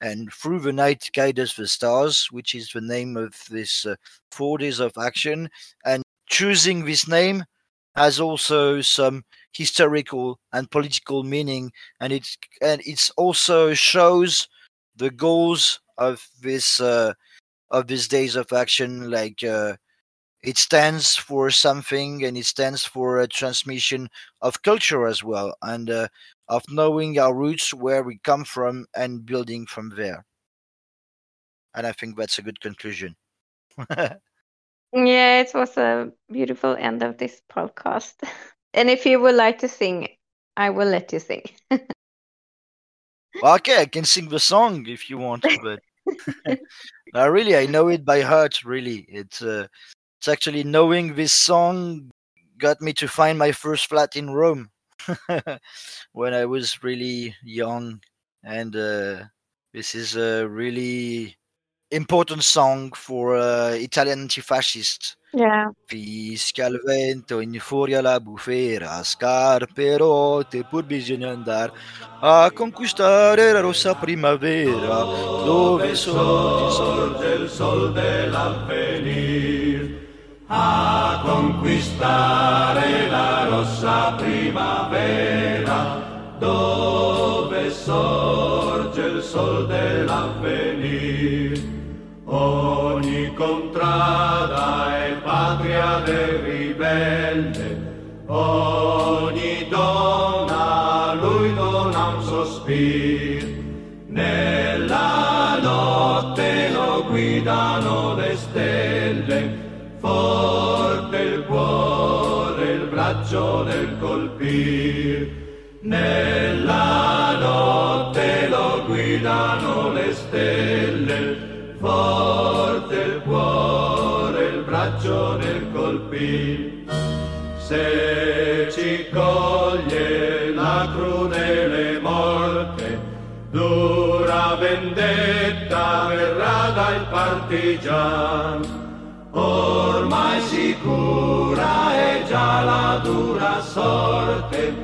and through the night guide us the stars, which is the name of this uh, four days of action. And choosing this name has also some historical and political meaning, and it and it also shows the goals of this uh, of these days of action, like. Uh, it stands for something and it stands for a transmission of culture as well and uh, of knowing our roots, where we come from, and building from there. And I think that's a good conclusion. yeah, it was a beautiful end of this podcast. And if you would like to sing, I will let you sing. Well, okay, I can sing the song if you want, but no, really, I know it by heart. Really, it's uh, it's actually knowing this song got me to find my first flat in Rome when I was really young, and uh, this is a really important song for uh, Italian anti-fascists. Yeah. Fischia il vento, in furia la bufera, scarpe rotte, pur bisogna andare a conquistare la rossa primavera, dove sorge il sol dell'avvenir. A conquistare la rossa primavera, dove sorge il sol dell'avvenir. Ogni contrada è patria del ribelle, ogni donna lui dona un sospiro. Nella notte lo guidano le stelle, il braccio del colpir. Nella notte lo guidano le stelle, forte il cuore, il braccio nel colpir. Se ci coglie la crudele morte, dura vendetta verrà dai partigian. Ormai la dura sorte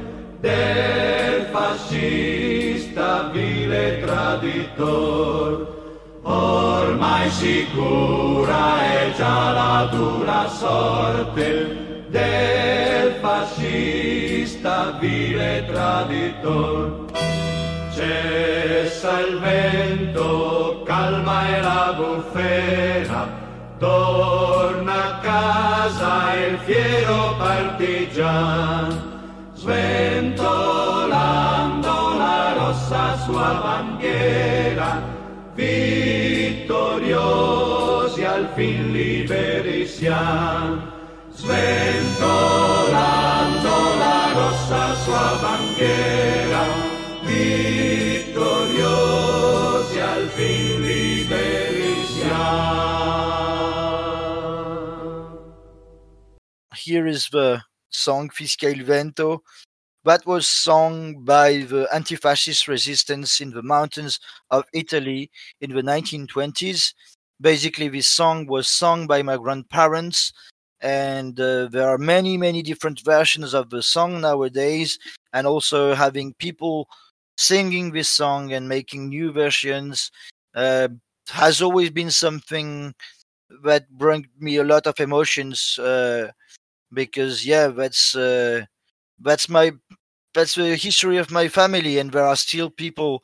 del fascista vile traditor. Ormai sicura è già la dura sorte del fascista vile traditor. Cessa il vento, calma e la bufera, torna casa il fiero partigian, sventolando la rossa sua bandiera, vittoriosi al fin liberi sventolando la rossa sua bandiera, Here is the song Fischia il Vento. That was sung by the anti-fascist resistance in the mountains of Italy in the 1920s. Basically, this song was sung by my grandparents, and uh, there are many, many different versions of the song nowadays, and also having people singing this song and making new versions uh, has always been something that brought me a lot of emotions uh, because yeah that's uh, that's my that's the history of my family and there are still people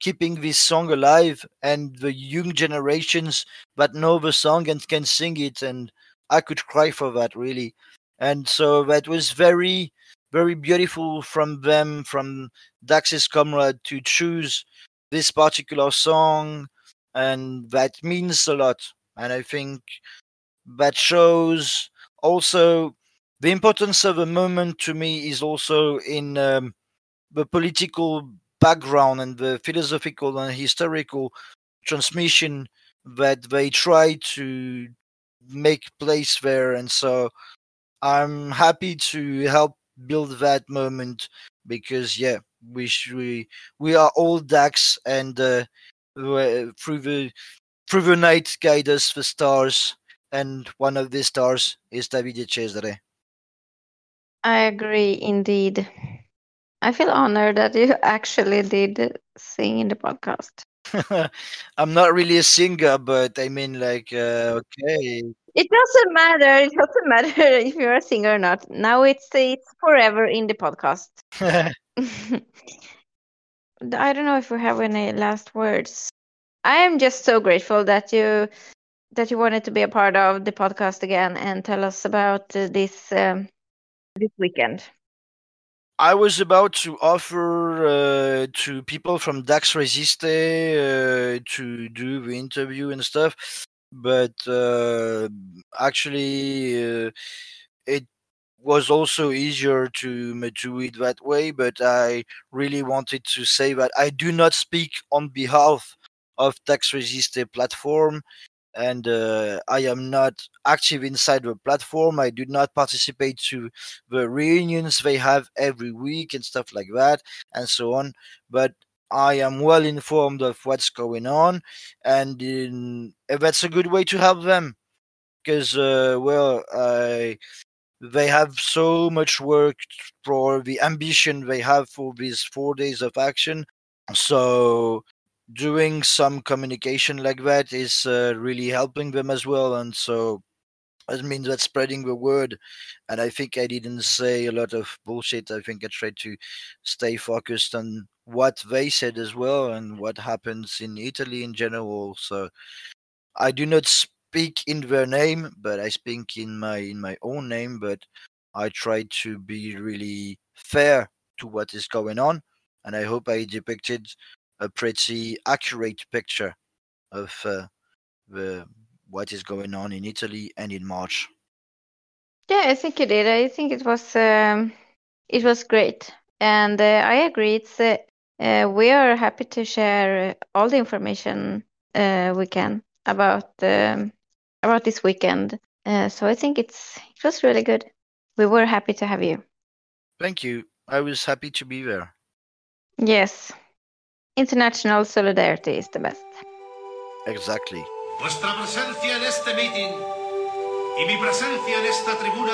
keeping this song alive and the young generations that know the song and can sing it and i could cry for that really. And so that was very very beautiful from them from dax's comrade to choose this particular song and that means a lot. And i think that shows also the importance of a moment to me is also in um, the political background and the philosophical and historical transmission that they try to make place there. And so i'm happy to help build that moment because yeah we we we are all dax and uh, through the through the night guide us the stars. And one of these stars is davide cesare I agree, indeed. I feel honored that you actually did sing in the podcast. I'm not really a singer, but I mean, like, uh, okay. It doesn't matter. It doesn't matter if you're a singer or not. Now it's it's forever in the podcast. I don't know if we have any last words. I am just so grateful that you that you wanted to be a part of the podcast again and tell us about uh, this um, this weekend. I was about to offer uh, to people from Dax Resiste uh, to do the interview and stuff, but uh, actually, uh, it was also easier to do it that way. But I really wanted to say that I do not speak on behalf of Dax Resiste platform and uh, I am not active inside the platform. I do not participate to the reunions they have every week and stuff like that, and so on. But I am well informed of what's going on, and in, that's a good way to help them because, uh, well, I they have so much work for the ambition they have for these four days of action. So doing some communication like that is uh, really helping them as well and so that means that spreading the word. And i think i didn't say a lot of bullshit. I think i tried to stay focused on what they said as well and what happens in italy in general. So i do not speak in their name but i speak in my in my own name but i try to be really fair to what is going on and i hope i depicted a pretty accurate picture of uh, the what is going on in Italy and in March. Yeah, I think you did. I think it was um, it was great, and uh, I agree. It's uh, uh, we are happy to share all the information uh, we can about um, about this weekend. Uh, so I think it's it was really good. We were happy to have you. Thank you. I was happy to be there. Yes. International solidarity is the best. Exactly. Vuestra presencia en este meeting y mi presencia en esta tribuna